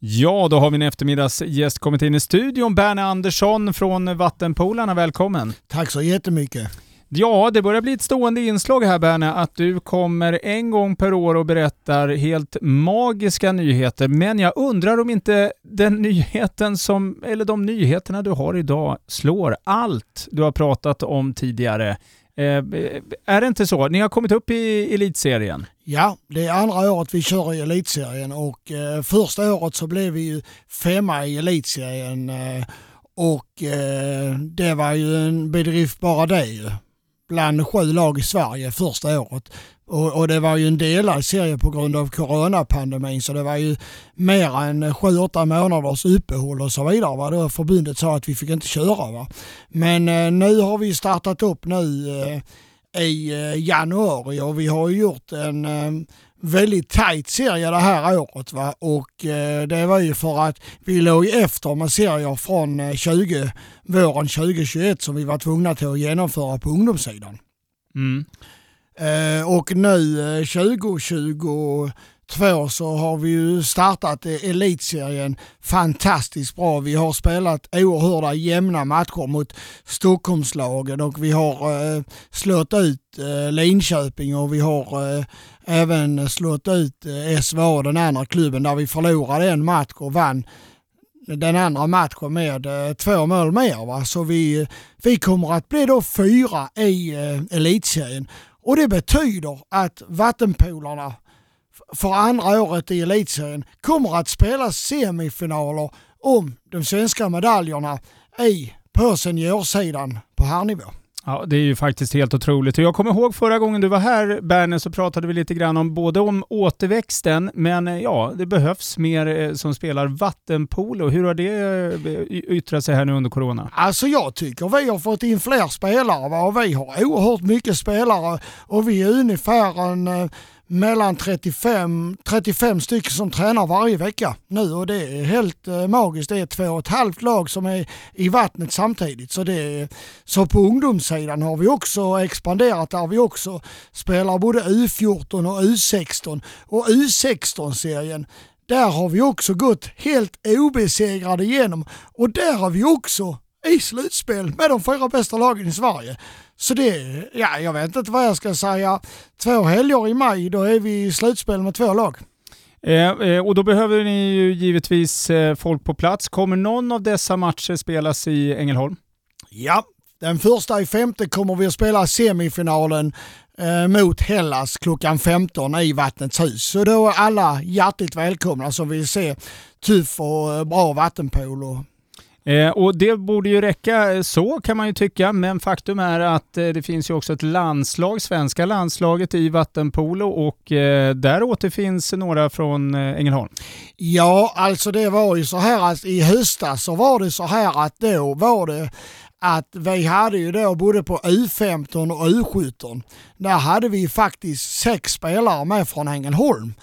Ja, då har vi en eftermiddagsgäst kommit in i studion. Berne Andersson från Vattenpolarna, välkommen! Tack så jättemycket! Ja, det börjar bli ett stående inslag här Berne, att du kommer en gång per år och berättar helt magiska nyheter. Men jag undrar om inte den nyheten som, eller de nyheterna du har idag slår allt du har pratat om tidigare. Eh, är det inte så? Ni har kommit upp i elitserien? Ja, det är andra året vi kör i elitserien och eh, första året så blev vi ju femma i elitserien eh, och eh, det var ju en bedrift bara det ju. Bland sju lag i Sverige första året. Och, och, det var ju en delad serie på grund av coronapandemin så det var ju mer än sju, åtta månaders uppehåll och så vidare. Va? Då förbundet sa att vi fick inte köra. Va? Men eh, nu har vi startat upp nu eh, i eh, januari och vi har gjort en eh, väldigt tajt serie det här året. Va? Och eh, det var ju för att vi låg efter med serier från eh, 20, våren 2021 som vi var tvungna till att genomföra på ungdomssidan. Mm. Eh, och nu eh, 2022 så har vi ju startat eh, elitserien fantastiskt bra. Vi har spelat oerhörda jämna matcher mot Stockholmslagen och vi har eh, slått ut eh, Linköping och vi har eh, även slått ut eh, SVA, den andra klubben, där vi förlorade en match och vann den andra matchen med eh, två mål mer. Va? Så vi, vi kommer att bli då fyra i eh, elitserien. Och det betyder att vattenpolarna för andra året i elitserien kommer att spela semifinaler om de svenska medaljerna i på seniorsidan på herrnivå. Ja, det är ju faktiskt helt otroligt. Jag kommer ihåg förra gången du var här, Berner, så pratade vi lite grann om både om återväxten, men eh, ja, det behövs mer eh, som spelar vattenpolo. Hur har det eh, yttrat sig här nu under corona? Alltså jag tycker vi har fått in fler spelare och vi har oerhört mycket spelare och vi är ungefär en mellan 35, 35 stycken som tränar varje vecka nu och det är helt eh, magiskt. Det är två och ett halvt lag som är i vattnet samtidigt. Så, det är, så på ungdomssidan har vi också expanderat där vi också spelar både U14 och U16 och U16-serien där har vi också gått helt obesegrade igenom och där har vi också i slutspel med de fyra bästa lagen i Sverige. Så det, ja jag vet inte vad jag ska säga. Två helger i maj, då är vi i slutspel med två lag. Eh, eh, och då behöver ni ju givetvis eh, folk på plats. Kommer någon av dessa matcher spelas i Ängelholm? Ja, den första i femte kommer vi att spela semifinalen eh, mot Hellas klockan 15 i Vattnets hus. Så då är alla hjärtligt välkomna som vill se tuff och eh, bra vattenpolo Eh, och det borde ju räcka eh, så kan man ju tycka, men faktum är att eh, det finns ju också ett landslag, svenska landslaget i vattenpolo och eh, där återfinns några från eh, Ängelholm. Ja, alltså det var ju så här att i höstas så var det så här att då var det att vi hade ju då både på U15 och U17, där hade vi faktiskt sex spelare med från Ängelholm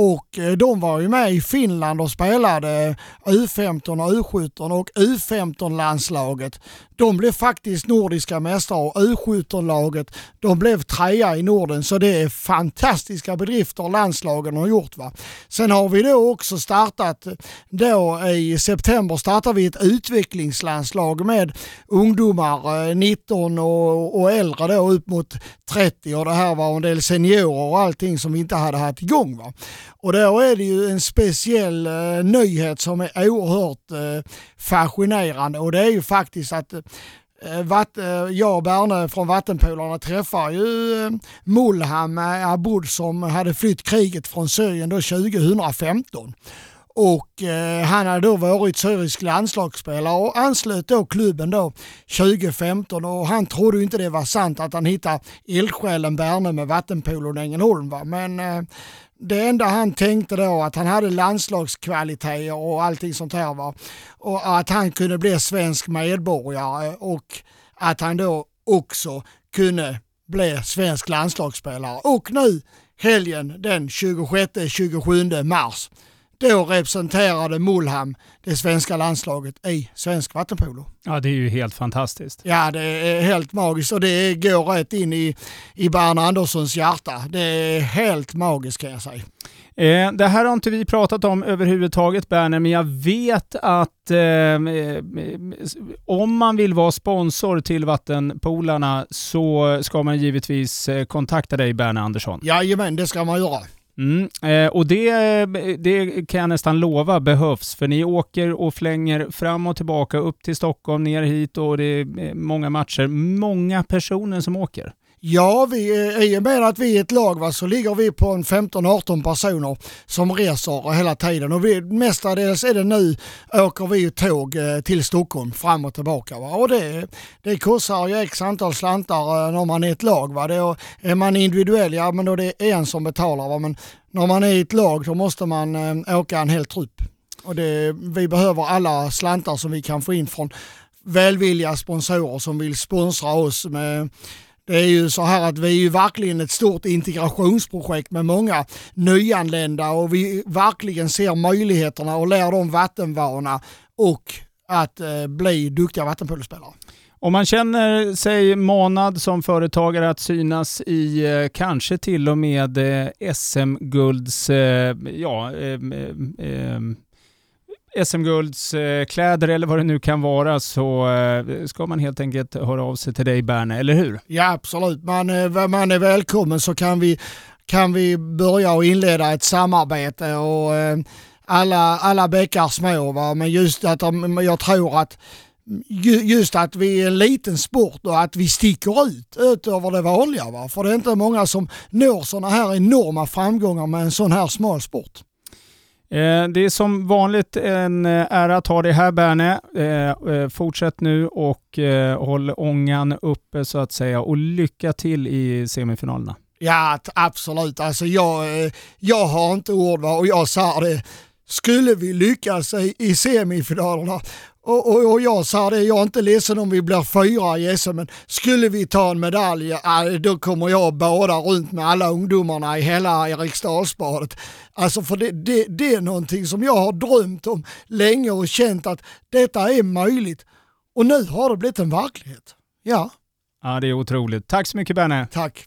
och eh, de var ju med i Finland och spelade U15 och U17 och U15-landslaget de blev faktiskt nordiska mästare och U17-laget de blev trea i Norden så det är fantastiska bedrifter landslagen har gjort. Va? Sen har vi då också startat, då i september startar vi ett utvecklingslandslag med ungdomar eh, 19 och, och äldre då upp mot 30 och det här var en del seniorer och allting som vi inte hade haft igång. Va? Och då är det ju en speciell eh, nyhet som är oerhört eh, fascinerande och det är ju faktiskt att eh, Vatt, eh, jag och Berne från Vattenpolarna träffar ju eh, Mulham eh, Abud som hade flytt kriget från Syrien då 2015. Och eh, han hade då varit syrisk landslagsspelare och anslöt då klubben då 2015 och han trodde inte det var sant att han hittade eldsjälen Berne med vattenpolon Ängelholm. Va? Men eh, det enda han tänkte då att han hade landslagskvaliteter och allting sånt här va. Och att han kunde bli svensk medborgare och att han då också kunde bli svensk landslagsspelare. Och nu helgen den 26-27 mars då representerade Mulham det svenska landslaget i svensk vattenpolo. Ja, det är ju helt fantastiskt. Ja, det är helt magiskt och det går rätt in i, i Berne Anderssons hjärta. Det är helt magiskt kan jag säga. Eh, det här har inte vi pratat om överhuvudtaget Berner, men jag vet att eh, om man vill vara sponsor till Vattenpolarna så ska man givetvis eh, kontakta dig Berner Andersson. Jajamän, det ska man göra. Mm, eh, och det, det kan jag nästan lova behövs, för ni åker och flänger fram och tillbaka upp till Stockholm, ner hit och det är eh, många matcher. Många personer som åker. Ja, vi, eh, i och med att vi är ett lag va, så ligger vi på en 15-18 personer som reser hela tiden och vi, mestadels är det nu åker vi tåg eh, till Stockholm fram och tillbaka. Va? Och det, det kostar ju x antal slantar eh, när man är ett lag. Va? Det är, man individuell, ja men då det är en som betalar. Va? Men när man är ett lag då måste man åka en hel trupp. Och det, vi behöver alla slantar som vi kan få in från välvilliga sponsorer som vill sponsra oss med det är ju så här att vi är ju verkligen ett stort integrationsprojekt med många nyanlända och vi verkligen ser möjligheterna och lär dem vattenvana och att eh, bli duktiga vattenpolospelare. Om man känner sig manad som företagare att synas i eh, kanske till och med eh, SM-gulds, eh, ja, eh, eh, eh SM-guldskläder eller vad det nu kan vara så eh, ska man helt enkelt höra av sig till dig Berne, eller hur? Ja absolut, man, eh, är, man är välkommen så kan vi, kan vi börja och inleda ett samarbete och eh, alla, alla bäckar små. Va? Men just att jag tror att just att vi är en liten sport och att vi sticker ut utöver det vanliga. Va? För det är inte många som når sådana här enorma framgångar med en sån här smal sport. Eh, det är som vanligt en eh, ära att ha dig här Berne. Eh, fortsätt nu och håll ångan uppe så att säga och lycka till i semifinalerna. Ja, absolut. Alltså jag, jag har inte ord och jag säger det. Skulle vi lyckas i semifinalerna och, och, och, jag sa det, jag är inte ledsen om vi blir fyra i SM, men skulle vi ta en medalj, då kommer jag bada runt med alla ungdomarna i hela Eriksdalsbadet. Alltså för det, det, det är någonting som jag har drömt om länge och känt att detta är möjligt. Och nu har det blivit en verklighet. Ja. Ja, det är otroligt. Tack så mycket Berne. Tack.